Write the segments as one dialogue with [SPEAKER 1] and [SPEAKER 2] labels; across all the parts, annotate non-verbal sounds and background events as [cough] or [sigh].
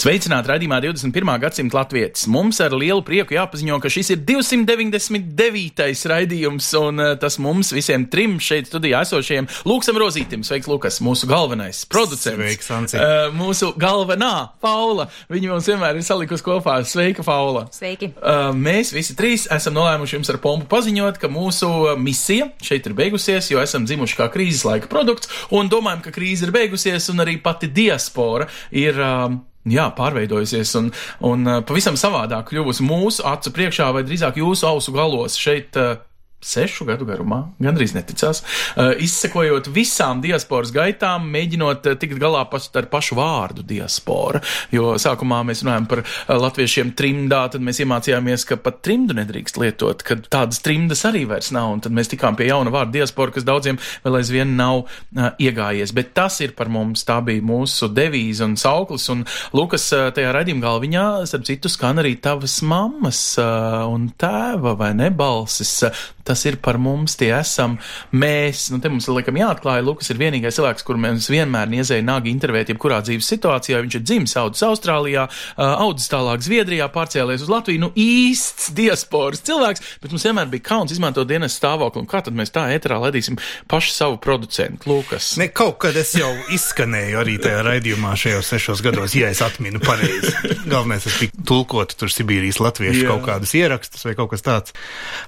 [SPEAKER 1] Sveicināti raidījumā 21. gadsimta latvietis. Mums ar lielu prieku jāpaziņo, ka šis ir 299. raidījums, un uh, tas mums visiem trim šeit studijā esošajiem Lūksam Rozītim. Sveiks, Lukas, mūsu galvenais producents.
[SPEAKER 2] Sveiks, Anci.
[SPEAKER 1] Uh, mūsu galvenā Paula. Viņa mums vienmēr ir salikusi kopā. Sveika, Paula.
[SPEAKER 3] Sveiki!
[SPEAKER 1] Uh, mēs visi trīs esam nolēmuši jums ar pompu paziņot, ka mūsu misija šeit ir beigusies, jo esam dzimuši kā krīzes laika produkts un domājam, ka krīze ir beigusies un arī pati diaspora ir. Uh, Jā, pārveidojusies un, un uh, pavisam savādāk kļuvusi mūsu acu priekšā, vai drīzāk jūsu ausu galos. Šeit, uh, sešu gadu garumā, gandrīz neticās, uh, izsekojot visām diasporas gaitām, mēģinot uh, tikt galā pat ar pašu vārdu diaspora. Jo sākumā mēs runājam par uh, latviešiem trimdā, tad mēs iemācījāmies, ka pat trimdu nedrīkst lietot, ka tādas trimdas arī vairs nav, un tad mēs tikām pie jauna vārda diaspora, kas daudziem vēl aizvien nav uh, iegājies. Bet tas ir par mums, tā bija mūsu devīze un sauklis, un Lukas uh, tajā raidījuma galviņā, starp citu, skan arī tavas mammas uh, un tēva vai ne balsis. Uh, tas ir par mums, tie esam mēs. Nu, te mums laikam jāatklāja, Lukas ir vienīgais cilvēks, kur mēs vienmēr niezēja nāgi intervēt, jebkurā dzīves situācijā. Viņš ir dzimis, audzis Austrālijā, audzis tālāk Zviedrijā, pārcēlies uz Latviju. Nu, īsts diasporas cilvēks, bet mums vienmēr bija kauns izmantot dienas stāvokli. Kā tad mēs tā ēterā ledīsim pašu savu producentu, Lukas?
[SPEAKER 2] Ne, kaut kad es jau izskanēju arī tajā raidījumā šajos sešos gados, ja es atminu pareizi. Galvenais, es tiku tulkot tur Sibīrijas latviešu
[SPEAKER 1] Jā.
[SPEAKER 2] kaut kādus ierakstus vai kaut kas tāds.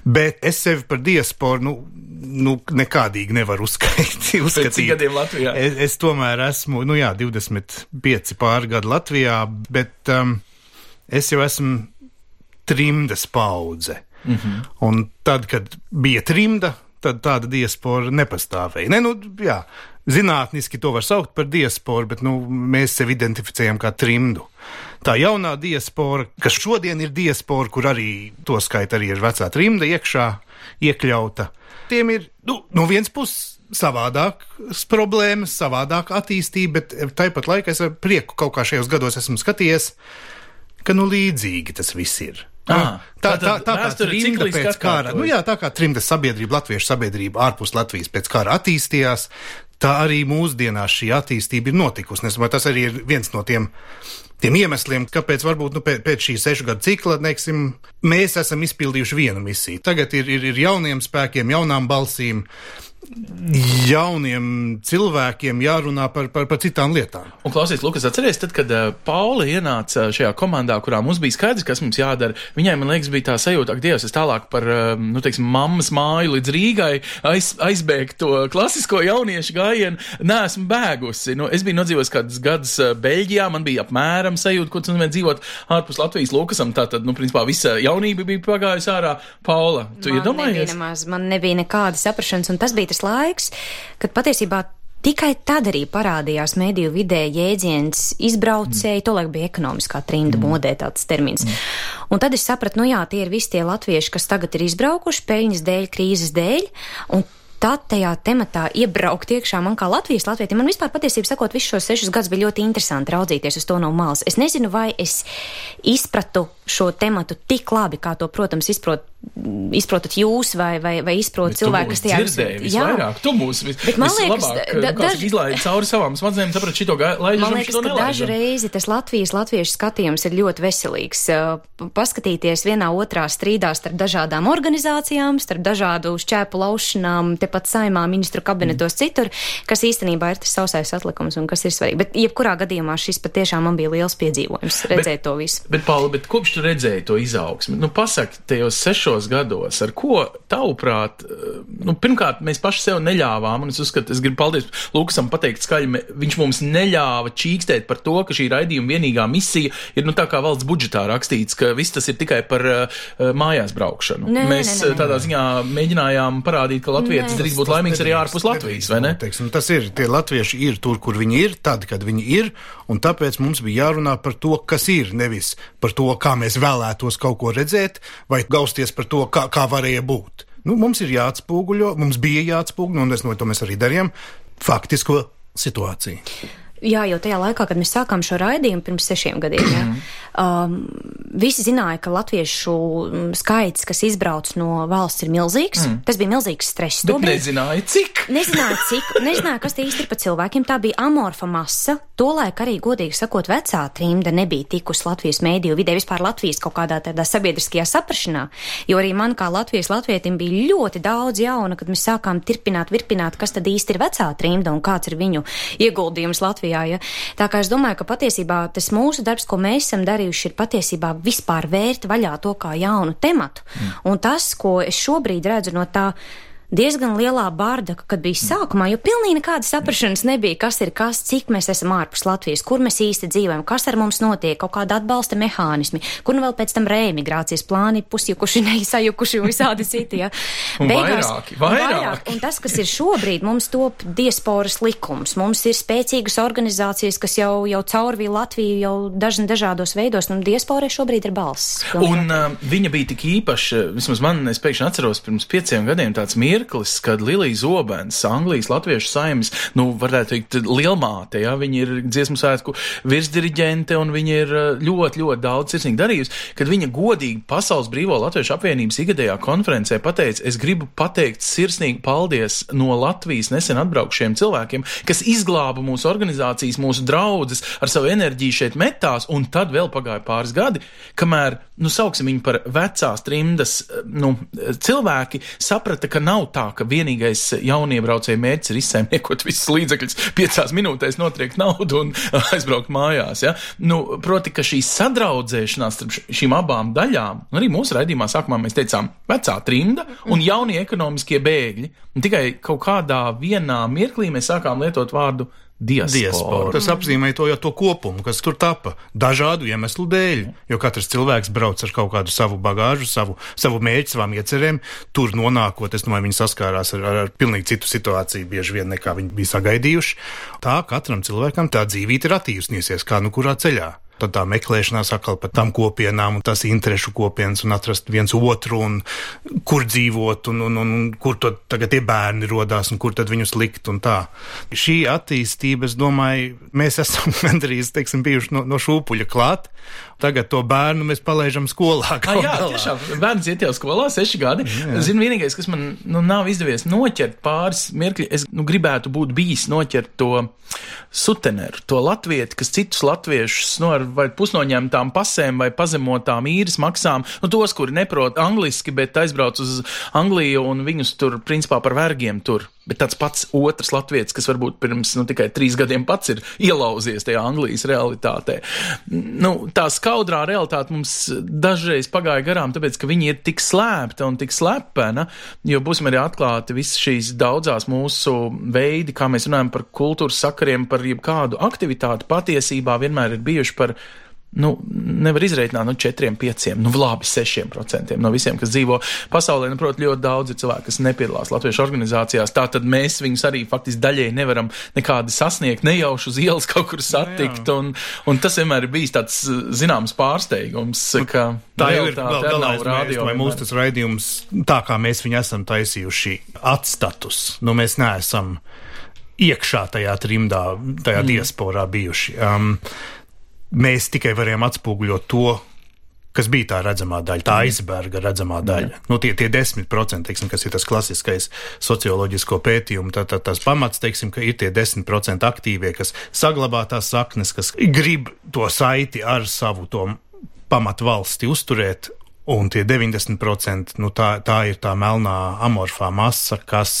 [SPEAKER 2] Bet es sevi par diasporu, nu, nu nekādīgi nevaru uzskaitīt. [laughs]
[SPEAKER 1] Pēc cik gadiem Latvijā?
[SPEAKER 2] Es, es tomēr esmu, nu jā, 25 pāri gadu Latvijā, bet um, es jau esmu trimdas paudze. Mm -hmm. Un tad, kad bija trimda, tad tāda diaspora nepastāvēja. Ne, nu, jā, zinātniski to var saukt par diasporu, bet nu, mēs sevi identificējam kā trimdu. Tā jaunā diaspora, kas šodien ir diaspora, kur arī to skaita arī ir vecā trimda iekšā iekļauta, tiem ir nu, no vienas puses savādākas problēmas, savādāka attīstība, bet tāpat laikā es ar prieku kaut kā šajos gados esmu skatījies, ka nu līdzīgi tas viss ir.
[SPEAKER 1] Ah,
[SPEAKER 2] tā, tā,
[SPEAKER 1] tātad
[SPEAKER 2] tā kā trimda pēc kara, nu jā, tā kā trimdas sabiedrība, latviešu sabiedrība ārpus Latvijas pēc kara attīstījās, tā arī mūsdienās šī attīstība ir notikusi. Es domāju, tas arī ir viens no tiem, tiem iemesliem, kāpēc varbūt nu, pēc, pēc šī sešu gadu cikla neksim, mēs esam izpildījuši vienu misiju. Tagad ir, ir, ir jauniem spēkiem, jaunām balsīm. Jauniem cilvēkiem jārunā par, par, par citām lietām.
[SPEAKER 1] Un klausies, Lukas, atceries, tad, kad uh, Paula ienāca šajā komandā, kurā mums bija skaidrs, kas mums jādara, viņai, man liekas, bija tā sajūta, ka Dievs, es tālāk par, uh, nu, teiksim, mammas māju līdz Rīgai aiz, aizbēgt to klasisko jauniešu gājienu, neesmu bēgusi. Nu, es biju nodzīvojis kādus gadus Beļģijā, man bija apmēram sajūta, ko tas nozīmē dzīvot ārpus Latvijas Lukasam. Tātad, nu, principā, visa jaunība bija pagājusi ārā. Paula, tu
[SPEAKER 4] man nebija,
[SPEAKER 1] iedomājies?
[SPEAKER 4] nemaz, man nebija nekāda saprašanas, un tas bija tas laiks, kad patiesībā. Tikai tad arī parādījās mediju vidē jēdziens izbraucēji, mm. tolaik bija ekonomiskā trimda mm. modē tāds termins. Mm. Un tad es sapratu, nu jā, tie ir visi tie latvieši, kas tagad ir izbraukuši peļņas dēļ, krīzes dēļ, un tad tajā tematā iebraukt iekšā man kā Latvijas latvietim. Man vispār patiesībā sakot, visus šos sešus gadus bija ļoti interesanti raudzīties uz to no malas. Es nezinu, vai es izpratu šo tematu tik labi, kā to, protams, izprot, izprotat jūs vai, vai, vai izprot
[SPEAKER 1] Bet
[SPEAKER 4] cilvēki, kas tajā
[SPEAKER 1] dzirdēji visvairāk. Tu mūs vis,
[SPEAKER 4] Bet man liekas,
[SPEAKER 1] vislabāk,
[SPEAKER 4] da-
[SPEAKER 1] kā
[SPEAKER 4] daž-
[SPEAKER 1] saka, izlaidi cauri savām smadzenēm, saprati šito laižam,
[SPEAKER 4] Man liekas, ka dažu reizi tas Latvijas latviešu skatījums ir ļoti veselīgs. Paskatīties vienā otrā strīdā starp dažādām organizācijām, starp dažādu šķēpu laušanām, tepat saimā, ministru kabinetos citur, kas īstenībā ir tas sausais atlikums un kas ir svarīgi. Bet jebkurā gadījumā šis patiešām man bija liels piedzīvojums redzēt to visu.
[SPEAKER 1] Bet, Pauli, bet kopš tu redzēji to izaugsmi, nu, pasaki, tajos sešos gados, ar ko tavuprāt, eh, nu, pirmkārt, mēs paši sev neļāvām, un es uzskatu, es gribu paldies Lukasam pateikt skaļi, viņš mums neļāva čīkstēt par to, ka šī raidījuma vienīgā misija ir, nu, tā kā valsts budžetā rakstīts, ka viss tas ir tikai par uh, mājās braukšanu.
[SPEAKER 4] Nē,
[SPEAKER 1] mēs
[SPEAKER 4] nē, nē,
[SPEAKER 1] eh, tādā ziņā mēģinājām parādīt, ka Latvijas drīz būt laimīgs arī ārpus Latvijas, vai ne?
[SPEAKER 2] Teiksim, tas ir, tie latvieši ir tur, kur viņi ir, tad, kad viņi ir, un tāpēc mums bija jārunā par to, kas ir, nevis par to, kā mēs vēlētos kaut ko redzēt, vai gausties par to, kā, kā varēja būt. Nu, mums ir jāatspoguļo, mums bija jāatspoguļo, un es no to mēs arī darījām, faktisko situāciju.
[SPEAKER 4] Jā, jau tajā laikā, kad mēs sākām šo raidījumu pirms sešiem gadiem, jā, [clears throat] um, visi zināja, ka latviešu mm, skaits, kas izbrauc no valsts, ir milzīgs. Mm. Tas bija milzīgs stress.
[SPEAKER 1] Bet nezināja, cik.
[SPEAKER 4] Nezināja, cik. Nezināja, kas tie īsti ir pa cilvēkiem. Tā bija amorfa masa. Tolaik arī, godīgi sakot, vecā trimda nebija tikus Latvijas mēdīju vidē, vispār Latvijas kaut kādā tādā sabiedriskajā saprašanā. Jo arī man kā Latvijas latvietim bija ļoti daudz jauna, kad mēs sākām tirpināt, virpināt, kas tad īsti ir vecā trimda un kāds ir viņu ieguldījums. Latvijā. Ja? Tā kā es domāju, ka patiesībā tas mūsu darbs, ko mēs esam darījuši, ir patiesībā vispār vērt vaļā to kā jaunu tematu. Mm. Un tas, ko es šobrīd redzu no tā diezgan lielā bārdaka, kad bija sākumā, jo pilnīgi nekādas saprašanas nebija, kas ir kas, cik mēs esam ārpus Latvijas, kur mēs īsti dzīvojam, kas ar mums notiek, kaut kāda atbalsta mehānismi, kur nu vēl pēc tam reemigrācijas plāni pusjukuši, nesajukuši un visādi citi. Ja. [laughs]
[SPEAKER 1] Beigās, vairāki, vairāki. vairāk.
[SPEAKER 4] Un tas, kas ir šobrīd, mums top diasporas likums, mums ir spēcīgas organizācijas, kas jau, jau caurvīja Latviju jau dažni dažādos veidos, un diasporai šobrīd ir balss.
[SPEAKER 1] Un uh, viņa bija tik īpaša, vismaz man, es pēkšņi atceros pirms pieciem gadiem tāds mieru mirklis, kad Lilija Zobens, Anglijas latviešu saimnes, nu, varētu teikt, lielmāte, ja, viņa ir dziesmu svētku virsdiriģente un viņa ir eh, ļoti, ļoti daudz sirsnīgi darījusi, kad viņa godīgi Pasaules brīvo latviešu apvienības igadējā konferencē pateica, es gribu pateikt sirsnīgi paldies no Latvijas nesen atbraukšiem cilvēkiem, kas izglāba mūsu organizācijas, mūsu draudzes ar savu enerģiju šeit metās, un tad vēl pagāja pāris gadi, kamēr, nu, sauksim viņu par vecās trimdas, eh, nu, cilvēki saprata, ka nav tā, ka vienīgais jauniebraucēju mērķis ir izsaimniekot visus līdzekļus, piecās minūtēs notriekt naudu un [laughs] aizbraukt mājās. Ja? Nu, proti, ka šī sadraudzēšanās starp šīm abām daļām, arī mūsu raidījumā sākumā mēs teicām, vecā trimda un jaunie ekonomiskie bēgļi. Un tikai kaut kādā vienā mirklī mēs sākām lietot vārdu diaspora. diaspora.
[SPEAKER 2] Tas apzīmē to jau to kopumu, kas tur tapa dažādu iemeslu dēļ. Jo katrs cilvēks brauc ar kaut kādu savu bagāžu, savu, savu mērķu, savām iecerēm. Tur nonākot, es domāju, viņi saskārās ar, ar, ar pilnīgi citu situāciju, bieži vien nekā viņi bija sagaidījuši. Tā katram cilvēkam tā dzīvība ir attīstījusies, kā nu kurā ceļā tad tā meklēšanās atkal par tām kopienām un tās interešu kopienas un atrast viens otru un kur dzīvot un, un, un kur tad tagad tie bērni rodās un kur tad viņus likt un tā. Šī attīstība, es domāju, mēs esam [laughs] gandrīz, teiksim, bijuši no, no šūpuļa klāt. Tagad to bērnu mēs palaižam skolā.
[SPEAKER 1] Ah, jā, galā. tiešām. Bērns iet jau skolā, seši gadi. Zinu, vienīgais, kas man nu, nav izdevies noķert pāris mirkļi, es nu, gribētu būt bijis noķert to suteneru, to latvieti, kas citus latviešus nu, ar vai pusnoņemtām pasēm vai pazemotām īres maksām, nu, tos, kuri neprot angliski, bet aizbrauc uz Angliju un viņus tur principā par vergiem tur. Bet tāds pats otrs latviečs, kas varbūt pirms nu, tikai trīs gadiem pats ir ielauzies tajā Anglijas realitātē. Nu, tā skaudrā realitāte mums dažreiz pagāja garām, tāpēc, ka viņi ir tik slēpta un tik slepena, jo būsim arī atklāti visas šīs daudzās mūsu veidi, kā mēs runājam par kultūras sakariem, par jebkādu aktivitāti, patiesībā vienmēr ir bijuši par nu, nevar izreikināt no 4, 5, nu, labi, 6% no visiem, kas dzīvo pasaulē. Nu, protams, ļoti daudz ir cilvēku, kas nepiedalās Latviešu organizācijās. Tātad mēs viņus arī faktiski daļēji nevaram nekādi sasniegt, nejauši uz ielas kaut kur satikt. No, un, un tas vienmēr ir bijis tāds zināms pārsteigums, nu, ka
[SPEAKER 2] tā jau ir galvenais radio. Vai mūsu tas raidījums, tā kā mēs viņu esam taisījuši, atstatus, nu mēs neesam iekšā tajā trimdā, tajā mm. diasporā bijuši. Um, mēs tikai varējām atspoguļot to, kas bija tā redzamā daļa, tā aizberga redzamā daļa. Jā. Nu, tie, tie 10%, teiksim, kas ir tas klasiskais socioloģisko pētījumu, tā, tā, tas pamats, teiksim, ka ir tie 10% aktīvie, kas saglabā tās saknes, kas grib to saiti ar savu to pamatu valsti uzturēt. Un tie 90%, nu, tā, tā ir tā melnā amorfā masa, kas,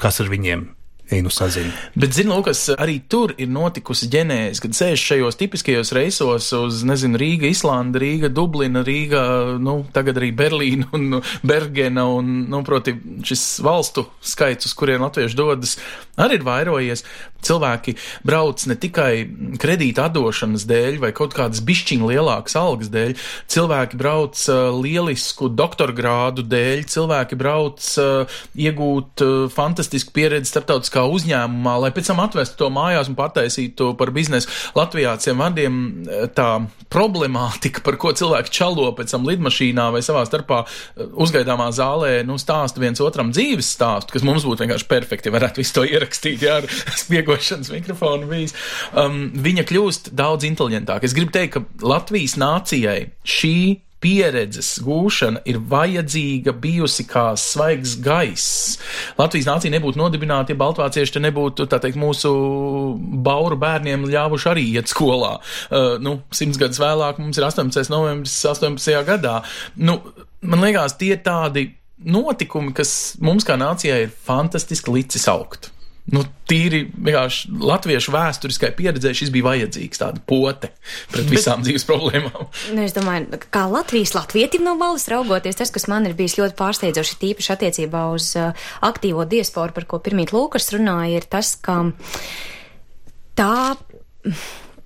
[SPEAKER 2] kas ar viņiem Einu sazinu.
[SPEAKER 1] Bet, zinu, Lukas, arī tur ir notikusi ģenēze, kad sēž šajos tipiskajos reisos uz, nezinu, Rīga, Islanda, Rīga, Dublina, Rīga, nu, tagad arī Berlīna un Bergena un, nu, proti, šis valstu skaits, uz kuriem latvieši dodas, arī ir vairojies. Cilvēki brauc ne tikai kredīta atdošanas dēļ vai kaut kādas bišķiņa lielākas algas dēļ, cilvēki brauc uh, lielisku doktora grādu dēļ, cilvēki brauc uh, iegūt uh, fantastisku pieredzi starptautiskā uzņēmumā, lai pēc tam atvestu to mājās un pataisītu to par biznesu. Latvijā ciem vārdiem uh, tā problemātika, par ko cilvēki čalo pēc tam lidmašīnā vai savā starpā uh, uzgaidāmā zālē, nu stāsta viens otram dzīves stāstu, kas mums būtu vienkārši perfekti, varētu visu to ierakstīt, jā, ar spiegošanas mikrofonu bijis. Um, viņa kļūst daudz inteliģentāka. Es gribu teikt, ka Latvijas nācijai šī pieredzes gūšana ir vajadzīga bijusi kā svaigs gaiss. Latvijas nācija nebūtu nodibināta, ja baltvācieši te nebūtu, tā teikt, mūsu bauru bērniem ļāvuši arī iet skolā. Uh, nu, simts gadus vēlāk mums ir 18. novembris 18. gadā. Nu, man liekas, tie tādi notikumi, kas mums kā nācijai ir fantastiski licis augt. Nu, tīri vienkārši latviešu vēsturiskai pieredzē šis bija vajadzīgs, tāda pote pret visām Bet, dzīves problēmām.
[SPEAKER 4] Nu, es domāju, kā Latvijas latvietim no malas raugoties, tas, kas man ir bijis ļoti pārsteidzoši, tīpaši attiecībā uz uh, aktīvo diasporu, par ko pirmīt Lūkas runāja, ir tas, ka tā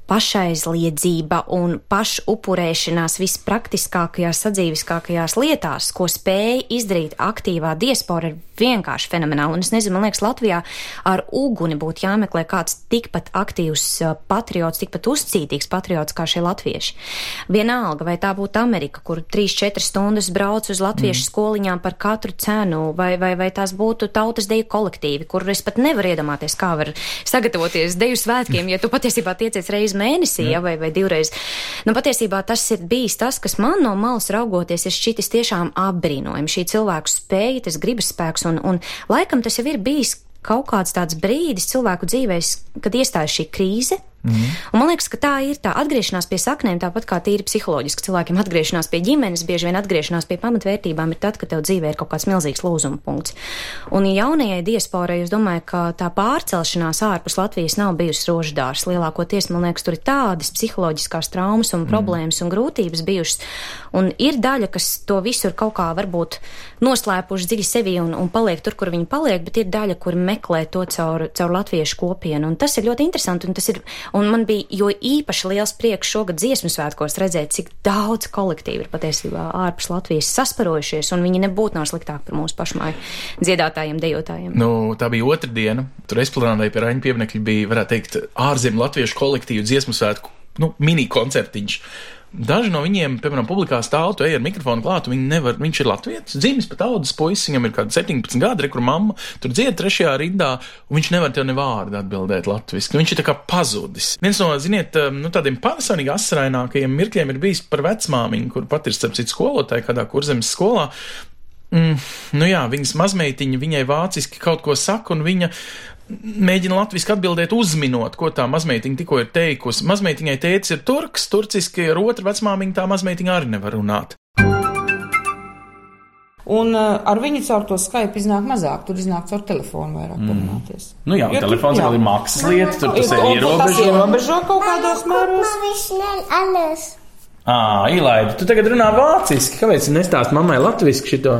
[SPEAKER 4] pašaizliedzība un pašupurēšanās vispraktiskākajās, sadzīviskākajās lietās, ko spēja izdarīt aktīvā diaspora, ir vienkārši fenomenāli. Un es nezinu, man liekas, Latvijā ar uguni būtu jāmeklē kāds tikpat aktīvs patriots, tikpat uzcītīgs patriots kā šie latvieši. Vienalga, vai tā būtu Amerika, kur 3-4 stundas brauc uz latviešu mm. skoliņām par katru cenu, vai, vai, vai tās būtu tautas deju kolektīvi, kur es pat nevaru iedomāties, kā var sagatavoties deju svētkiem, ja tu patiesībā tiecies reizi mēnesī, ja, vai, vai divreiz. Nu, patiesībā tas ir bijis tas, kas man no malas raugoties ir šķitis tiešām apbrīnojami. Šī cilvēku spēja, tas gribas spēks un, un laikam tas jau ir bijis kaut kāds tāds brīdis cilvēku dzīvēs, kad iestājas šī krīze, Mm. Un man liekas, ka tā ir tā atgriešanās pie saknēm, tāpat kā tīri psiholoģiski cilvēkiem atgriešanās pie ģimenes, bieži vien atgriešanās pie pamatvērtībām ir tad, kad tev dzīvē ir kaut kāds milzīgs lūzuma punkts. Un jaunajai diasporai, es domāju, ka tā pārcelšanās ārpus Latvijas nav bijusi roždārs. Lielākoties, man liekas, tur ir tādas psiholoģiskās traumas un problēmas mm. un grūtības bijušas. Un ir daļa, kas to visur kaut kā varbūt noslēpuši dziļi sevi un, un paliek tur, kur viņi paliek, bet ir daļa, kur meklē to caur, caur latviešu kopienu. Un tas ir ļoti interesanti, un tas ir Un man bija jo īpaši liels prieks šogad dziesmu svētkos redzēt, cik daudz kolektīvu ir patiesībā ārpus Latvijas sasparojušies, un viņi nebūtu nav sliktāk par mūsu pašmāju dziedātājiem, dejotājiem.
[SPEAKER 1] Nu, tā bija otra diena. Tur esplanādē pie Raņa pieminekļa bija, varētu teikt, ārzemju latviešu kolektīvu dziesmu svētku, nu, mini koncertiņš. Daži no viņiem, piemēram, publikā stāv, tu ej ar mikrofonu klāt, viņi nevar, viņš ir latviečs, dzimis pat audzes puisis, viņam ir kāda 17 gadi, rekur mamma, tur dzied trešajā rindā, un viņš nevar tev ne vārdu atbildēt latviski. Viņš ir tā kā pazudis. Viens no, ziniet, um, nu, tādiem personīgi asrainākajiem mirkļiem ir bijis par vecmāmiņu, kur pat ir, starp citu, skolotāja kādā kurzemes skolā. Mm, nu jā, viņas mazmeitiņa viņai vāciski kaut ko saka, un viņa mēģina latviešu atbildēt, uzminot, ko tā mazmeitiņa tikko ir teikusi. Mazmeitiņai tēcis ir turks, turciski ar otru vecmāmiņu tā mazmeitiņa arī nevar runāt.
[SPEAKER 5] Un uh, ar viņu caur to Skype iznāk mazāk, tur iznāk caur telefonu vairāk mm. parunāties.
[SPEAKER 1] Nu jā, jo telefons vēl ir maksas lieta, tur tas ir ierobežo.
[SPEAKER 5] Ierobežo kaut kādos mēros.
[SPEAKER 1] Ā, Ilaida, tu tagad runā vāciski, kāpēc nestāst mammai latviski šito?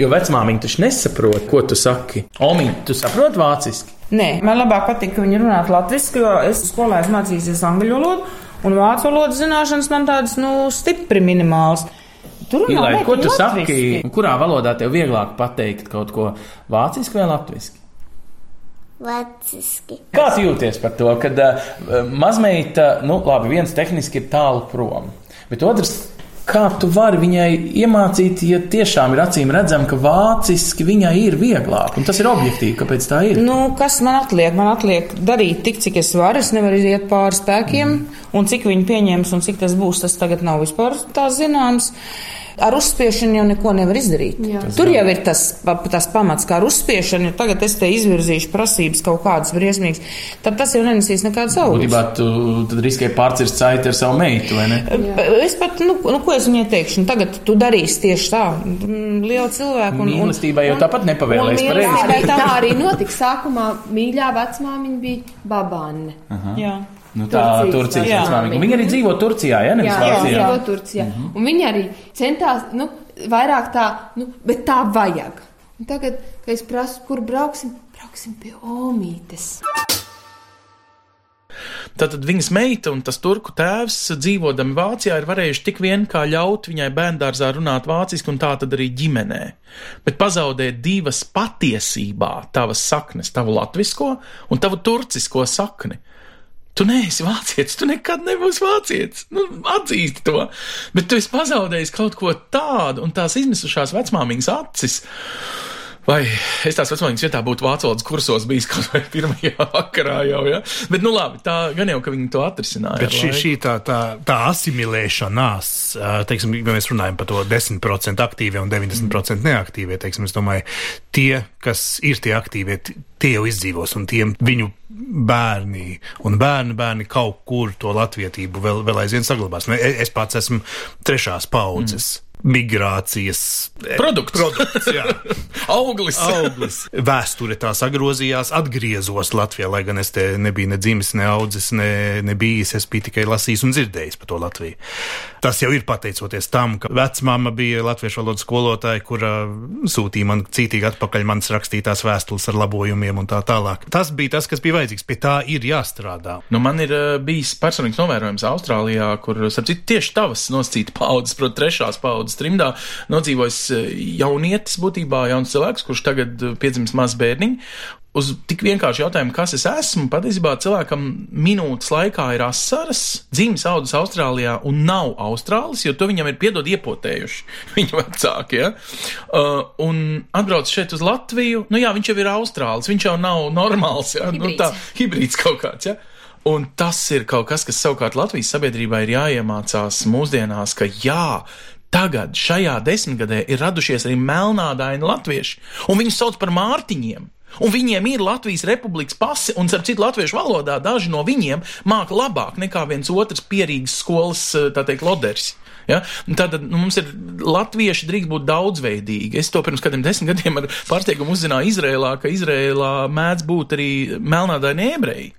[SPEAKER 1] Jo vecmāmiņa taču nesaprot, ko tu saki. Omi, tu saproti vāciski?
[SPEAKER 5] Nē, man labāk patīk, ka viņi runā latviešu, jo es skolā esmu mācījies angļu valodu, un vācu valodas zināšanas man tādas, nu, stipri minimālas.
[SPEAKER 1] Tur runā Ilai, ko tu latviski. saki? Kurā valodā tev vieglāk pateikt kaut ko vāciski vai latviski?
[SPEAKER 6] Vāciski.
[SPEAKER 1] Kā jūties par to, kad uh, mazmeita, nu, labi, viens tehniski ir tālu prom, bet otrs Kā tu vari viņai iemācīt, ja tiešām ir acīm redzama, ka vāciski viņai ir vieglāk, un tas ir objektīvi, kāpēc tā ir?
[SPEAKER 5] Nu, kas man atliek? Man atliek darīt tik, cik es varu, es nevaru iziet pāri spēkiem, mm. un cik viņi pieņems un cik tas būs, tas tagad nav vispār tā zināms. Ar uzspiešanu jau neko nevar izdarīt. Jā. Tur jau ir tas, tas pamats, kā ar uzspiešanu. Ja tagad es te izvirzīšu prasības kaut kādas briesmīgas, tad tas jau nenesīs nekādu savu.
[SPEAKER 1] Būtībā tu tad riskē pārcirst saiti ar savu meitu, vai ne?
[SPEAKER 5] Jā. Es pat, nu, nu, ko es viņai teikšu, nu, tagad tu darīsi tieši tā. Liela cilvēka.
[SPEAKER 1] Un, mīlestībai jau tāpat nepavēlēs pareizi.
[SPEAKER 7] Tā arī notika. Sākumā mīļā vecmāmiņa bija babāne.
[SPEAKER 5] Aha. Jā.
[SPEAKER 1] Nu, tā Turcijas vecmāmiņa. Viņa arī dzīvo Turcijā, ja nevis
[SPEAKER 7] Vācijā? Jā, dzīvo Turcijā. Mm -hmm. Un viņa arī centās, nu, vairāk tā, nu, bet tā vajag. Un tagad, kad es prasu, kur brauksim, Brauksim pie Omītes.
[SPEAKER 1] Tātad viņas meita un tas turku tēvs, dzīvodami Vācijā, ir varējuši tik vien kā ļaut viņai bērndārzā runāt vāciski un tā tad arī ģimenē. Bet pazaudēt divas patiesībā tavas saknes, tavu latvisko un tavu turcisko sakni. Tu neesi vācietis, tu nekad nebūsi vācietis. Nu, atzīsti to. Bet tu esi pazaudējis kaut ko tādu, un tās izmisušās vecmāmiņas acis. Vai es tās vecmāmiņas vietā būtu vācu valodas kursos bijis kaut vai pirmajā [laughs] vakarā jau, ja? Bet, nu labi, tā gan jau, ka viņi to atrisināja.
[SPEAKER 2] Bet šī, šī tā, tā, tā asimilēšanās, teiksim, ja mēs runājam par to 10% aktīvie un 90% neaktīvie, teiksim, es domāju, tie, kas ir tie aktīvie, tie jau izdzīvos, un tiem viņu bērni un bērni bērni kaut kur to latvietību vēl, vēl aizvien saglabās. Nu, e- Es pats esmu trešās paudzes. Mm. Migrācijas e,
[SPEAKER 1] Produkts.
[SPEAKER 2] produkts jā. [laughs]
[SPEAKER 1] Auglis.
[SPEAKER 2] auglis. Vēsture tā sagrozījās, atgriezos Latvijā, lai gan es te nebiju ne dzimis, ne audzis, ne, ne bijis. Es biju tikai lasījis un dzirdējis par to Latviju. Tas jau ir pateicoties tam, ka vecmāma bija latviešu valodas skolotāja, kura sūtīja man cītīgi atpakaļ manas rakstītās vēstules ar labojumiem un tā tālāk. Tas bija tas, kas bija vajadzīgs. Pie tā ir jāstrādā.
[SPEAKER 1] Nu, man ir uh, bijis personīgs novērojums Austrālijā, kur, starp citu, tieši tavas noscīta paudzes, proti, trešās paudzes trimdā nodzīvojis eh, jaunietis, būtībā jauns cilvēks, kurš tagad eh, piedzimis maz bērniņu. Uz tik vienkāršu jautājumu, kas es esmu, patiesībā cilvēkam minūtes laikā ir asaras, dzīves audzes Austrālijā un nav Austrālis, jo to viņam ir piedod iepotējuši [laughs] viņa vecāki. Ja? Uh, un atbrauc šeit uz Latviju, nu jā, viņš jau ir Austrālis, viņš jau nav normāls, ja? nu,
[SPEAKER 4] Hibrīds.
[SPEAKER 1] tā, hibrīds kaut kāds. Ja? Un tas ir kaut kas, kas savukārt Latvijas sabiedrībā ir jāiemācās mūsdienās, ka jā, tagad šajā desmitgadē ir radušies arī melnādaini latvieši, un viņus sauc par mārtiņiem. Un viņiem ir Latvijas republikas pasi, un, starp citu, latviešu valodā daži no viņiem māca labāk nekā viens otrs pierīgas skolas, eh, tā teikt, loders. Ja? Tātad nu, mums ir latvieši drīkst būt daudzveidīgi. Es to pirms kādiem desmit gadiem ar pārsteigumu uzzināju Izrēlā, ka Izrēlā mēdz būt arī melnādaini ebreji.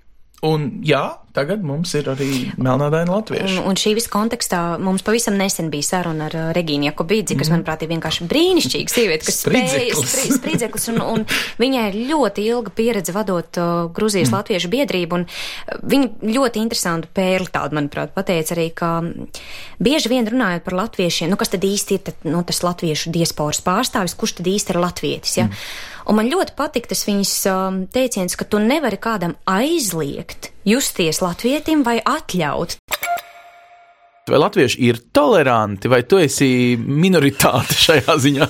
[SPEAKER 1] Un jā, tagad mums ir arī melnādaini latvieši.
[SPEAKER 4] Un, un šī visa kontekstā mums pavisam nesen bija saruna ar uh, Regīnu Jakobīdzi, kas, manuprāt, ir vienkārši brīnišķīga sieviete, kas spēja
[SPEAKER 1] Spridzeklis.
[SPEAKER 4] spri- spridzeklis, un, un [laughs] viņai ir ļoti ilga pieredze vadot uh, Gruzijas mm. latviešu biedrību, un uh, viņa ļoti interesantu pērli tādu, manuprāt, pateica arī, ka mm, bieži vien runājot par latviešiem, nu, kas tad īsti ir tad, nu, tas latviešu diasporas pārstāvis, kurš tad īsti ir latvietis, ja? Mm. Un man ļoti patīk tas viņas um, teiciens, ka tu nevari kādam aizliegt justies latvietim vai atļaut.
[SPEAKER 1] Vai latvieši ir toleranti, vai tu esi minoritāte šajā ziņā?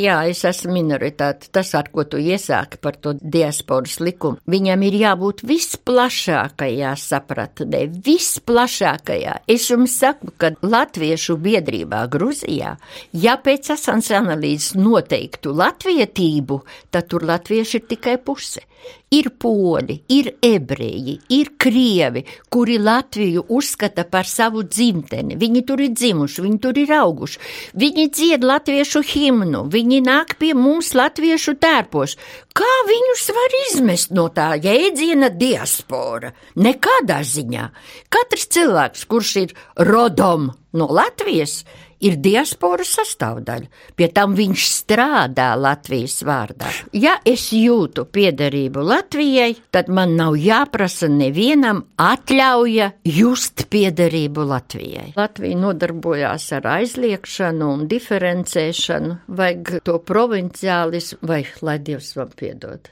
[SPEAKER 6] Jā, es esmu minoritāte. Tas, ar ko tu iesāki par to diasporas likumu, viņam ir jābūt visplašākajā sapratnē, visplašākajā. Es jums saku, ka Latviešu biedrībā Gruzijā, ja pēc asans analīzes noteiktu latvietību, tad tur latvieši ir tikai puse. Ir poļi, ir ebreji, ir krievi, kuri Latviju uzskata par savu dzimteni. Viņi tur ir dzimuši, viņi tur ir auguši. Viņi dzied latviešu himnu, viņi nāk pie mums latviešu tērpos. Kā viņus var izmest no tā jēdziena diaspora? Nekādā ziņā. Katrs cilvēks, kurš ir rodom no Latvijas, ir diasporas sastāvdaļa. Pie tam viņš strādā Latvijas vārdā. Ja es jūtu piederību Latvijai, tad man nav jāprasa nevienam atļauja just piederību Latvijai. Latvija nodarbojās ar aizliekšanu un diferencēšanu, vajag to provinciālis, vai lai Dievs man piedod.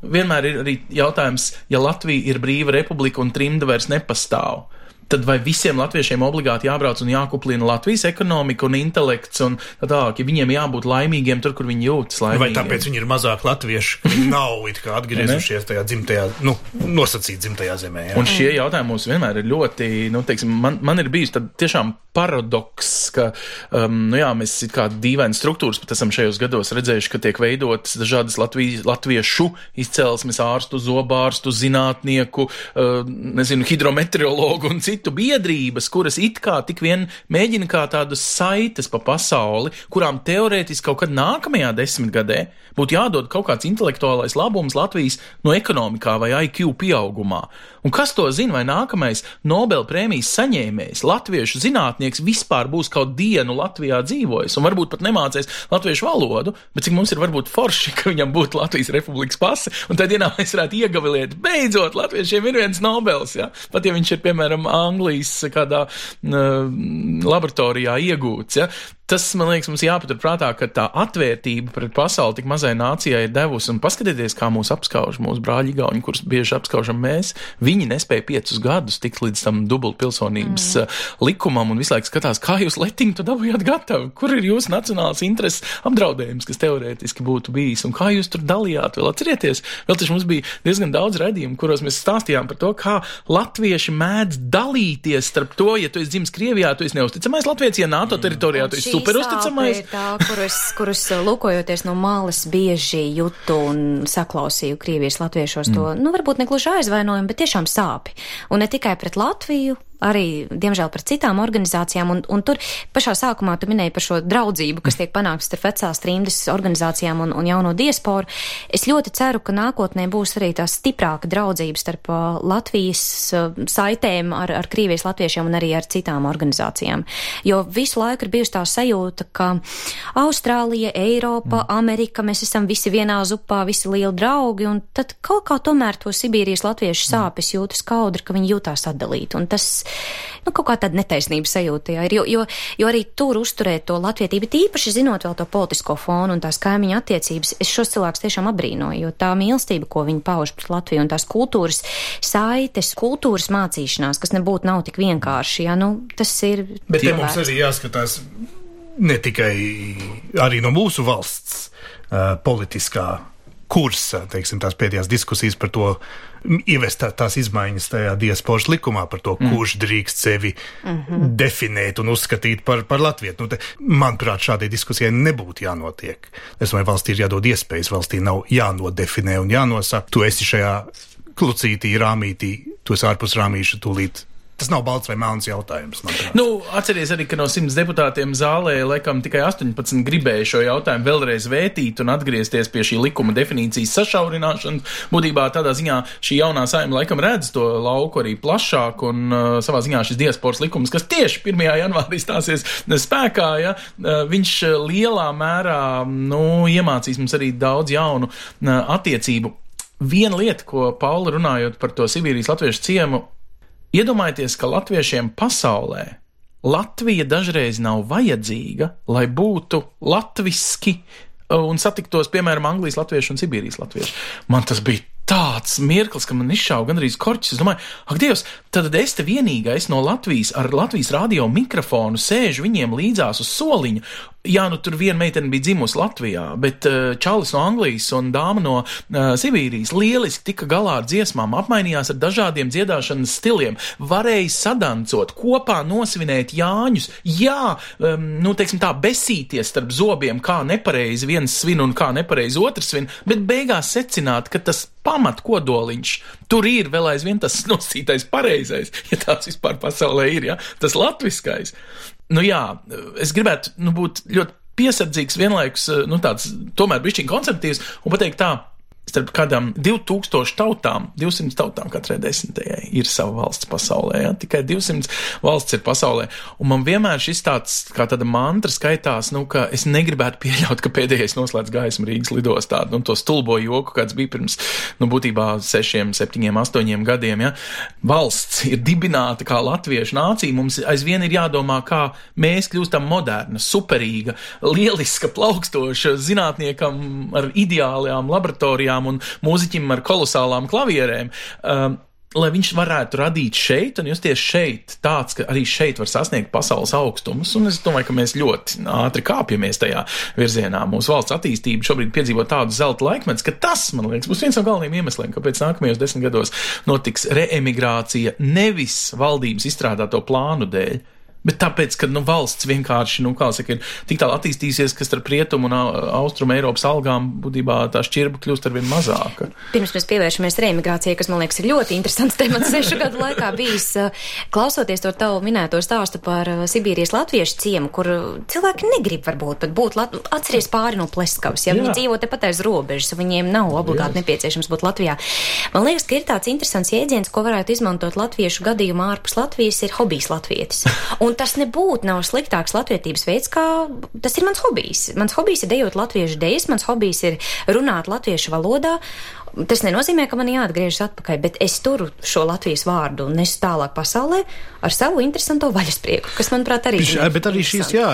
[SPEAKER 1] Vienmēr ir arī jautājums, ja Latvija ir brīva republika un trimda vairs nepastāv. Tad vai visiem latviešiem obligāti jābrauc un jākuplina Latvijas ekonomika un intelekts un tā tālāk, ja viņiem jābūt laimīgiem tur, kur viņi jūtas laimīgi?
[SPEAKER 2] Vai tāpēc viņi ir mazāk latvieši, viņi nav it kā atgriezušies tajā dzimtajā, nu, nosacīt dzimtajā zemē? Jā.
[SPEAKER 1] Un šie jautājumi mums vienmēr ir ļoti, nu, teiksim, man, man ir bijis tad tiešām paradoks, ka, um, nu jā, mēs it kā dīvaini struktūras pat esam šajos gados redzējuši, ka tiek veidotas dažādas Latvijas, latviešu izcelsmes ārstu, zobārstu, zinātnieku, uh, nezinu, hidrometeorologu un citu citu biedrības, kuras it kā tik vien mēģina kā tādas saites pa pasauli, kurām teorētiski kaut kad nākamajā desmitgadē būtu jādod kaut kāds intelektuālais labums Latvijas no ekonomikā vai IQ pieaugumā. Un kas to zina, vai nākamais Nobel prēmijas saņēmējs, latviešu zinātnieks, vispār būs kaut dienu Latvijā dzīvojis un varbūt pat nemācīs latviešu valodu, bet cik mums ir varbūt forši, [laughs] ka viņam būtu Latvijas republikas pase, un tad dienā mēs varētu iegavilēt, beidzot, latviešiem ir viens Nobels, ja? pat ja viņš ir, piemēram, Anglijas kādā uh, laboratorijā iegūts. Ja? Tas, man liekas, mums jāpaturprātā, ka tā atvērtība pret pasauli tik mazai nācijai ir devusi, un paskatieties, kā mūs apskauž mūsu brāļi Igauni, kurus bieži apskaužam mēs. Viņi nespēja piecus gadus tikt līdz tam dubultpilsonības mm. Uh, likumam, un visu laiku skatās, kā jūs letiņu to dabūjāt gatavu, kur ir jūsu nacionāls intereses apdraudējums, kas teorētiski būtu bijis, un kā jūs tur dalījāt. Vēl atcerieties, vēl taču mums bija diezgan daudz redzījumu, kuros mēs stāstījām par to, kā latvieši mēdz dalīties starp to, ja tu esi dzimis Krievijā, tu esi neusticamais latviečs, ja NATO teritorijā tu esi superuzticamais.
[SPEAKER 4] Tā, kurus, kurus lūkojoties no malas bieži jūtu un saklausīju Krievijas latviešos to, mm. nu, varbūt ne gluži aizvainojumu, bet tiešām sāpi. Un ne tikai pret Latviju, arī, diemžēl, pret citām organizācijām. Un, un tur pašā sākumā tu minēji par šo draudzību, kas tiek panākts starp vecās trimdes organizācijām un, un jauno diasporu. Es ļoti ceru, ka nākotnē būs arī tā stiprāka draudzība starp uh, Latvijas uh, saitēm ar, ar Krievijas latviešiem un arī ar citām organizācijām. Jo visu laiku ir bijusi tā sajūta, ka Austrālija, Eiropa, mm. Amerika, mēs esam visi vienā zupā, visi lieli draugi, un tad kaut kā tomēr to Sibīrijas latviešu mm. sāpes jūtas kaudri, ka viņi jūtās atdalīti. Un tas nu, kaut kā tāda netaisnības sajūta jā, ir, jo, jo, jo arī tur uzturēt to latvietību, tīpaši zinot vēl to politisko fonu un tās kaimiņu attiecības, es šos cilvēkus tiešām abrīnoju, jo tā mīlestība, ko viņi pauž pret Latviju un tās kultūras saites, kultūras mācīšanās, kas nebūtu nav tik vienkārši, jā, nu, tas ir.
[SPEAKER 2] Bet te mums arī jāskatās ne tikai arī no mūsu valsts uh, politiskā kursa, teiksim, tās pēdējās diskusijas par to, ievest tā, tās izmaiņas tajā diasporas likumā par to, mm. kurš drīkst sevi mm -hmm. definēt un uzskatīt par, par latviešu. Nu, te, manuprāt, šādai diskusijai nebūtu jānotiek. Es domāju, valstī ir jādod iespējas, valstī nav jānodefinē un jānosaka. Tu esi šajā klucītī, rāmītī, tu esi ārpus rāmīša, tūlīt Tas nav balts vai melns jautājums.
[SPEAKER 1] Nu, atcerieties arī, ka no simts deputātiem zālē laikam tikai 18 gribēja šo jautājumu vēlreiz vētīt un atgriezties pie šī likuma definīcijas sašaurināšanas. Būtībā tādā ziņā šī jaunā saima laikam redz to lauku arī plašāk un uh, savā ziņā šis diasporas likums, kas tieši 1. janvārī stāsies spēkā, ja, uh, viņš lielā mērā, nu, iemācīs mums arī daudz jaunu uh, attiecību. Viena lieta, ko Paula runājot par to Sibīrijas latviešu ciemu, Iedomājieties, ka latviešiem pasaulē Latvija dažreiz nav vajadzīga, lai būtu latviski un satiktos, piemēram, Anglijas latviešu un Sibīrijas latviešu. Man tas bija tāds mirklis, ka man izšāva gandrīz korķis. Es domāju, ak, Dievs, tad es te vienīgais no Latvijas ar Latvijas radio mikrofonu sēžu viņiem līdzās uz soliņa Jā, nu tur viena meitene bija dzimusi Latvijā, bet uh, čalis no Anglijas un dāma no uh, Sibīrijas lieliski tika galā ar dziesmām, apmainījās ar dažādiem dziedāšanas stiliem, varēja sadancot, kopā nosvinēt Jāņus, jā, um, nu, teiksim tā, besīties starp zobiem, kā nepareizi viens svin un kā nepareizi otrs svin, bet beigās secināt, ka tas pamat kodoliņš tur ir vēl aizvien tas nosītais pareizais, ja tāds vispār pasaulē ir, ja, tas latviskais nu jā, es gribētu nu, būt ļoti piesardzīgs, vienlaikus nu, tāds tomēr bišķiņ konceptīvs un pateikt tā, starp kādām 2000 tautām, 200 tautām katrai desmitajai ir sava valsts pasaulē. Ja? Tikai 200 valsts ir pasaulē. Un man vienmēr šis tāds, kā tāda mantra skaitās, nu, ka es negribētu pieļaut, ka pēdējais noslēdz gaismu Rīgas lidostā. Nu, to stulbo joku, kāds bija pirms, nu, būtībā 6, 7, 8 gadiem. Ja? Valsts ir dibināta kā latviešu nācija. Mums aizvien ir jādomā, kā mēs kļūstam moderna, superīga, lieliska, plaukstoša zinātniekam ar ideālajām laboratorijām skolām un mūziķim ar kolosālām klavierēm. Um, lai viņš varētu radīt šeit un justies šeit, tāds, ka arī šeit var sasniegt pasaules augstumus. Un es domāju, ka mēs ļoti ātri kāpjamies tajā virzienā. Mūsu valsts attīstība šobrīd piedzīvo tādu zelta laikmetu, ka tas, man liekas, būs viens no galvenajiem iemesliem, kāpēc nākamajos desmit gados notiks reemigrācija nevis valdības izstrādāto plānu dēļ, Bet tāpēc, ka nu, valsts vienkārši nu, saka, ir tik tālu attīstījusies, ka starp rietumu un austrumu Eiropas algām būtībā tā šķirba kļūst ar vien mazāka.
[SPEAKER 4] Pirms mēs pievēršamies reimigrācijai, kas man liekas ir ļoti interesants temats [laughs] sešu gadu laikā bijis, klausoties to tavu minēto stāstu par Sibīrijas latviešu ciemu, kur cilvēki negrib varbūt pat būt, lat... atceries pāri no pleskavas, ja Jā. viņi dzīvo tepat aiz robežas, viņiem nav obligāti Jā. nepieciešams būt Latvijā. Man liekas, ka ir tāds interesants jēdziens, ko varētu izmantot latviešu gadījumā ārpus Latvijas, ir hobijs latvietis. Un [laughs] tas nebūtu nav sliktāks latvietības veids, kā tas ir mans hobijs. Mans hobijs ir dejot latviešu dejas, mans hobijs ir runāt latviešu valodā. Tas nenozīmē, ka man jāatgriežas atpakaļ, bet es turu šo Latvijas vārdu un nesu tālāk pasaulē ar savu interesanto vaļasprieku, kas, manuprāt, arī
[SPEAKER 2] ir. Bet arī šīs, jā,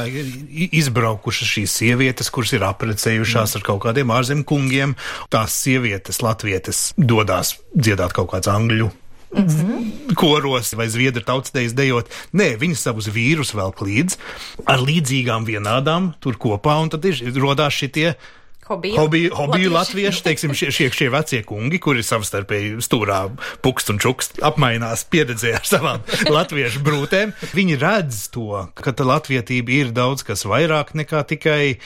[SPEAKER 2] izbraukušas šīs sievietes, kuras ir aprecējušās mm. ar kaut kādiem ārzem kungiem, tās sievietes, latvietes, dodās dziedāt kaut kāds angļu Mm -hmm. koros vai zviedru tautsdejas dejot. Nē, viņi savus vīrus vēl līdz ar līdzīgām vienādām tur kopā, un tad ir rodās šitie. Hobiju, hobiju, hobiju latvieši, teiksim, šie, šie, šie vecie kungi, kuri savstarpēji stūrā pukst un čukst, apmainās pieredzē ar savām [laughs] latviešu brūtēm. Viņi redz to, ka tā latvietība ir daudz kas vairāk nekā tikai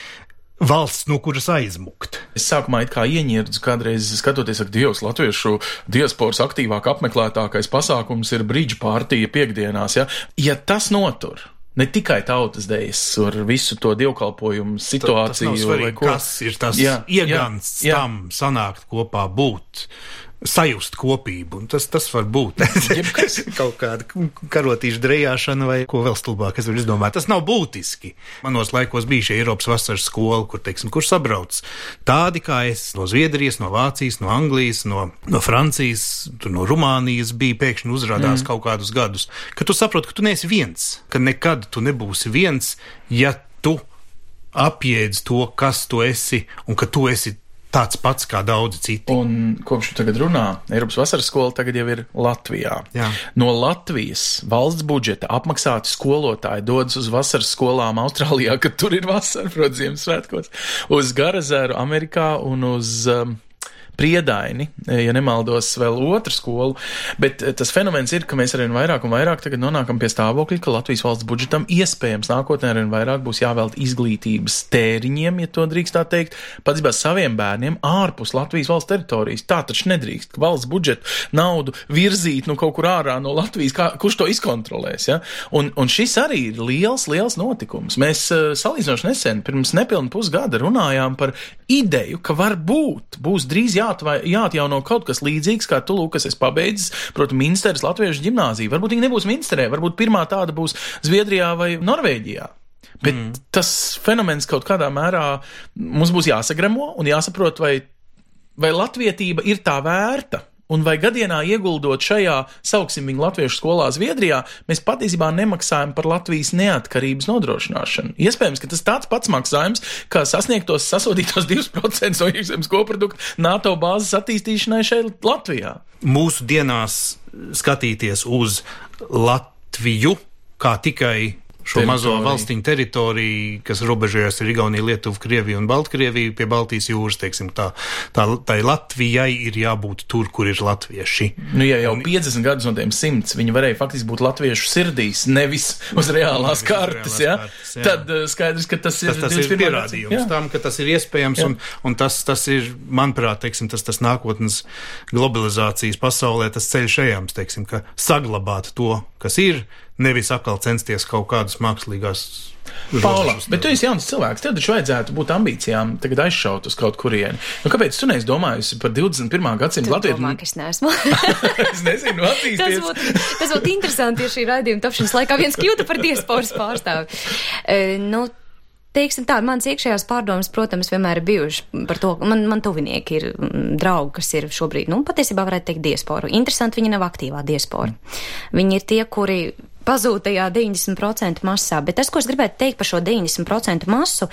[SPEAKER 2] valsts, no kuras aizmukt.
[SPEAKER 1] Es sākumā it kā ieņērdzu, kādreiz skatoties, ka Dievs latviešu diasporas aktīvāk apmeklētākais pasākums ir brīdžu pārtīja piekdienās, ja, ja tas notur. Ne tikai tautas dēļas, ar visu to dievkalpojumu situāciju,
[SPEAKER 2] tas, tas svarīgi, kas ir tas jā, iegans jā, jā. tam sanākt kopā būt sajust kopību. Tas, tas var būt [laughs] kaut kāda karotīša drejāšana vai ko vēl stulbāk es varu izdomāt. Tas nav būtiski. Manos laikos bija šī Eiropas vasaras skola, kur, teiksim, kur sabrauc tādi kā es no Zviedrijas, no Vācijas, no Anglijas, no, no Francijas, no Rumānijas bija pēkšņi uzrādās mm. kaut kādus gadus, ka tu saproti, ka tu neesi viens, ka nekad tu nebūsi viens, ja tu apjēdz to, kas tu esi un ka tu esi tāds pats kā daudzi citi.
[SPEAKER 1] Un kopš tu tagad runā, Eiropas vasaras skola tagad jau ir Latvijā. Jā. No Latvijas valsts budžeta apmaksāti skolotāji dodas uz vasaras skolām Austrālijā, kad tur ir vasara, protams, Ziemassvētkos, uz Garazēru Amerikā un uz um, Priedaini, ja nemaldos, vēl otru skolu, bet eh, tas fenomens ir, ka mēs arvien vairāk un vairāk nonākam pie stāvokļa, ka Latvijas valsts budžetam iespējams nākotnē arvien vairāk būs jāvēlt izglītības tēriņiem, ja to drīkst tā teikt, pats saviem bērniem ārpus Latvijas valsts teritorijas. Tā taču nedrīkst, valsts budžetu naudu virzīt nu kaut kur ārā no Latvijas, kā, kurš to izkontrolēs. Ja? Un, un šis arī ir liels, liels notikums. Mēs uh, salīdzinoši nesen, pirms nepilnu pusgada, runājām par ideju, ka varbūt būs drīz jā jāatvai, jāatjauno kaut kas līdzīgs, kā tu, Lūkas, esi pabeidzis, protams, Minsteras Latviešu ģimnāzija. Varbūt viņa nebūs Minsterē, varbūt pirmā tāda būs Zviedrijā vai Norvēģijā. Bet mm. tas fenomens kaut kādā mērā mums būs jāsagremo un jāsaprot, vai, vai latvietība ir tā vērta Un vai gadienā ieguldot šajā, sauksim viņu latviešu skolā Zviedrijā, mēs patiesībā nemaksājam par Latvijas neatkarības nodrošināšanu? Iespējams, ka tas tāds pats maksājums, kā sasniegtos sasodītos 2% no iekšzemes koprodukta NATO bāzes attīstīšanai šeit Latvijā.
[SPEAKER 2] Mūsu dienās skatīties uz Latviju kā tikai šo teritoriju. mazo valstiņu teritoriju, kas robežojas ar Igauniju, Lietuvu, Krieviju un Baltkrieviju pie Baltijas jūras, teiksim, tā, tā, tai Latvijai ir jābūt tur, kur ir latvieši.
[SPEAKER 1] Nu, ja jau un, 50 gadus no tiem simts viņi varēja faktiski būt latviešu sirdīs, nevis uz reālās kartes, ja? kartes jā. tad uh, skaidrs, ka tas ir,
[SPEAKER 2] tas, tas ir pierādījums jā. tam, ka tas ir iespējams, jā. un, un tas, tas ir, manuprāt, teiksim, tas, tas nākotnes globalizācijas pasaulē, tas ceļš ejams, teiksim, ka saglabāt to, kas ir, nevis atkal censties kaut kādas mākslīgās.
[SPEAKER 1] Paula, bet tu esi jauns cilvēks. Tev taču vajadzētu būt ambīcijām, tagad aizšaut uz kaut kurieni. Nu, kāpēc tu neesi domājusi par 21. gadsimtu Latviju?
[SPEAKER 4] Domā, es neesmu. [laughs]
[SPEAKER 1] es nezinu, attīstīties.
[SPEAKER 4] tas būtu, tas būtu interesanti, ja šī raidījuma tapšanas laikā viens kļūtu par diasporas pārstāvi. E, nu, Teiksim tā, mans iekšējās pārdomas, protams, vienmēr ir bijušas par to, ka man, man tuvinieki ir mm, draugi, kas ir šobrīd, nu, patiesībā varētu teikt diasporu. Interesanti, viņi nav aktīvā diaspora. Viņi ir tie, kuri pazūd tajā 90% masā. Bet tas, ko es gribētu teikt par šo 90% masu,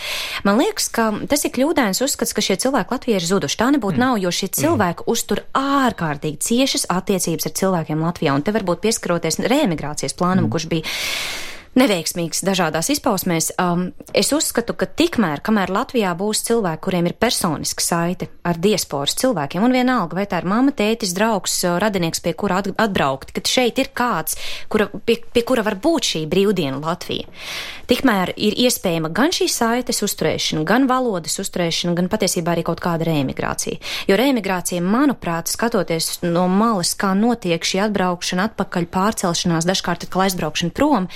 [SPEAKER 4] man liekas, ka tas ir kļūdains uzskats, ka šie cilvēki Latvijā ir zuduši. Tā nebūtu mm. nav, jo šie cilvēki mm. uztur ārkārtīgi ciešas attiecības ar cilvēkiem Latvijā. Un te varbūt pieskaroties reemigrācijas plānam, mm. kurš bija neveiksmīgs dažādās izpausmēs. Um, es uzskatu, ka tikmēr, kamēr Latvijā būs cilvēki, kuriem ir personiska saite ar diasporas cilvēkiem, un vienalga, vai tā ir mamma, tētis, draugs, radinieks, pie kura atbraukt, ka šeit ir kāds, kura, pie, pie kura var būt šī brīvdiena Latvija. Tikmēr ir iespējama gan šī saites uzturēšana, gan valodas uzturēšana, gan patiesībā arī kaut kāda reemigrācija. Jo reemigrācija, manuprāt, skatoties no malas, kā notiek šī atbraukšana atpakaļ, pārcelšanās, dažkārt atkal aizbraukšana prom,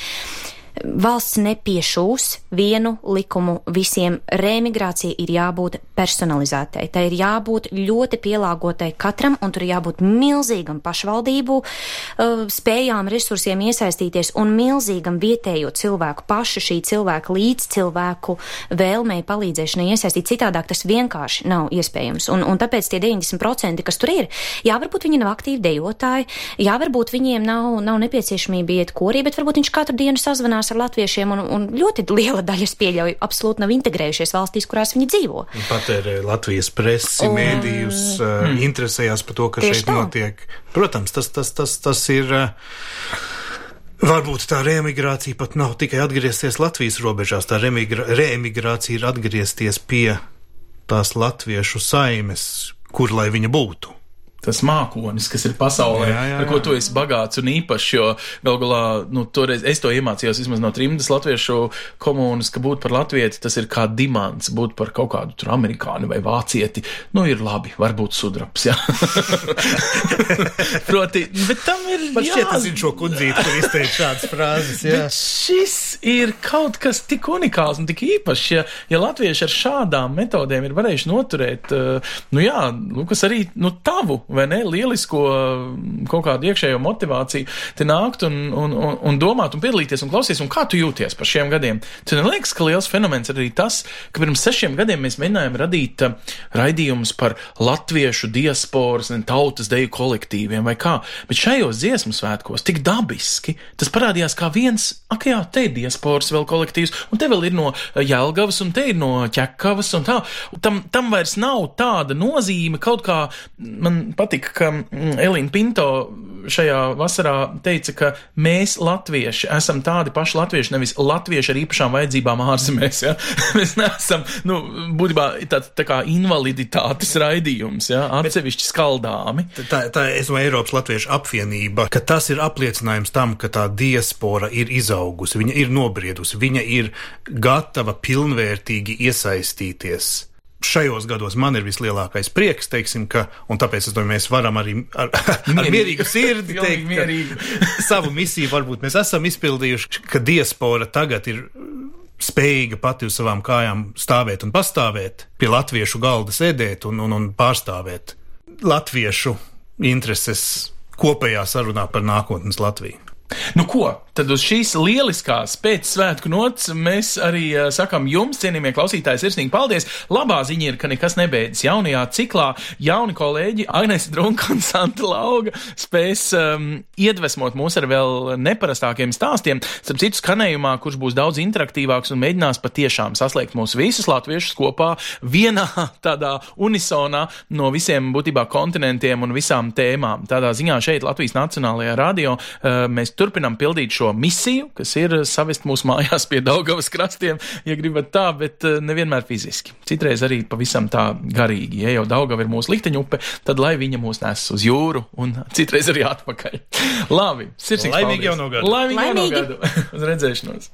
[SPEAKER 4] valsts nepiešūs vienu likumu visiem. Remigrācija ir jābūt personalizētai. Tai ir jābūt ļoti pielāgotai katram, un tur jābūt milzīgam pašvaldību uh, spējām, resursiem iesaistīties un milzīgam vietējo cilvēku pašu šī cilvēka līdz cilvēku vēlmei palīdzēšanai iesaistīt. Citādāk tas vienkārši nav iespējams. Un, un tāpēc tie 90%, kas tur ir, jā, varbūt viņi nav aktīvi dejotāji, jā, varbūt viņiem nav, nav nepieciešamība iet korī, bet varbūt viņš katru dienu sazvanās ar latviešiem, un, un ļoti liela daļa, es pieļauju, absolūti nav integrējušies valstīs, kurās viņi dzīvo.
[SPEAKER 2] Patērē Latvijas presi, un... mēdījus, mm. interesējās par to, kas šeit tā. notiek. Protams, tas, tas, tas, tas ir. Uh, Varbūt tā reemigrācija pat nav tikai atgriezties Latvijas robežās, tā reemigrācija ir atgriezties pie tās latviešu saimes, kur lai viņa būtu
[SPEAKER 1] tas mākonis, kas ir pasaulē, jā, jā, jā. ar ko tu esi bagāts un īpašs. Jo gal galā, nu, toreiz es to iemācījos vismaz no trimdas latviešu komunas, ka būt par latvieti tas ir kā dimants, būt par kaut kādu tur amerikāni vai vācieti. Nu, ir labi, varbūt sudraps, jā. [laughs] Proti, bet tam ir.
[SPEAKER 2] Man šķiet, tas ir šo kundzīti, kur izteikt šādas frāzes, jā.
[SPEAKER 1] Bet šis ir kaut kas tik unikāls un tik īpašs, ja, ja latvieši ar šādām metodēm ir varējuši noturēt, uh, nu jā, nu, kas arī, nu, tavu vai ne, lielisko mm, kaut kādu iekšējo motivāciju, te nākt un, un, un, un domāt un piedalīties un klausīties, un kā tu jūties par šiem gadiem. Tev neliekas, ka liels fenomens ir arī tas, ka pirms sešiem gadiem mēs mēģinājām radīt uh, raidījumus par latviešu diasporas un tautas deju kolektīviem vai kā, bet šajos dziesmu svētkos tik dabiski tas parādījās kā viens, ak jā, te ir diasporas vēl kolektīvs, un te vēl ir no Jelgavas, un te ir no Ķekavas, un tā. Tam, tam vairs nav tāda nozīme kaut kā man patika, ka mm, Elīna Pinto šajā vasarā teica, ka mēs, latvieši, esam tādi paši latvieši, nevis latvieši ar īpašām vajadzībām ārzemēs. Ja? [laughs] mēs neesam, nu, būtībā tāds tā kā invaliditātes raidījums, ja? atsevišķi skaldāmi.
[SPEAKER 2] Tā, tā domāju, Eiropas Latviešu apvienība, ka tas ir apliecinājums tam, ka tā diaspora ir izaugusi, viņa ir nobriedusi, viņa ir gatava pilnvērtīgi iesaistīties šajos gados man ir vislielākais prieks, teiksim, ka, un tāpēc es domāju, mēs varam arī ar, ar mierīgu sirdi teikt, mierīgu. [laughs] savu misiju varbūt mēs esam izpildījuši, ka diaspora tagad ir spējīga pati uz savām kājām stāvēt un pastāvēt, pie latviešu galda sēdēt un, un, un pārstāvēt latviešu intereses kopējā sarunā par nākotnes Latviju.
[SPEAKER 1] Nu, ko? Tad uz šīs lieliskās pēcsvētku nots mēs arī uh, sakam jums, cienījamie klausītāji, sirsnīgi paldies. Labā ziņa ir, ka nekas nebeidzas. Jaunajā ciklā jauni kolēģi Agnēs Drunka un Santa Lauga spēs um, iedvesmot mūs ar vēl neparastākiem stāstiem. Starp citu skanējumā, kurš būs daudz interaktīvāks un mēģinās patiešām saslēgt mūs visus latviešus kopā vienā [laughs] tādā unisonā no visiem būtībā kontinentiem un visām tēmām. Tādā ziņā šeit Latvijas Nacionālajā radio uh, mēs turpinam pildīt šo misiju, kas ir savest mūsu mājās pie Daugavas krastiem, ja gribat tā, bet eh, nevienmēr fiziski. Citreiz arī pavisam tā garīgi. Ja jau Daugava ir mūsu likteņupe, tad lai viņa mūs nes uz jūru un [laughs] citreiz arī atpakaļ. Labi, sirsnīgi.
[SPEAKER 2] Laimīgi jau no gada.
[SPEAKER 1] Laimīgi, Laimīgi. jau no gada. [laughs] uz redzēšanos.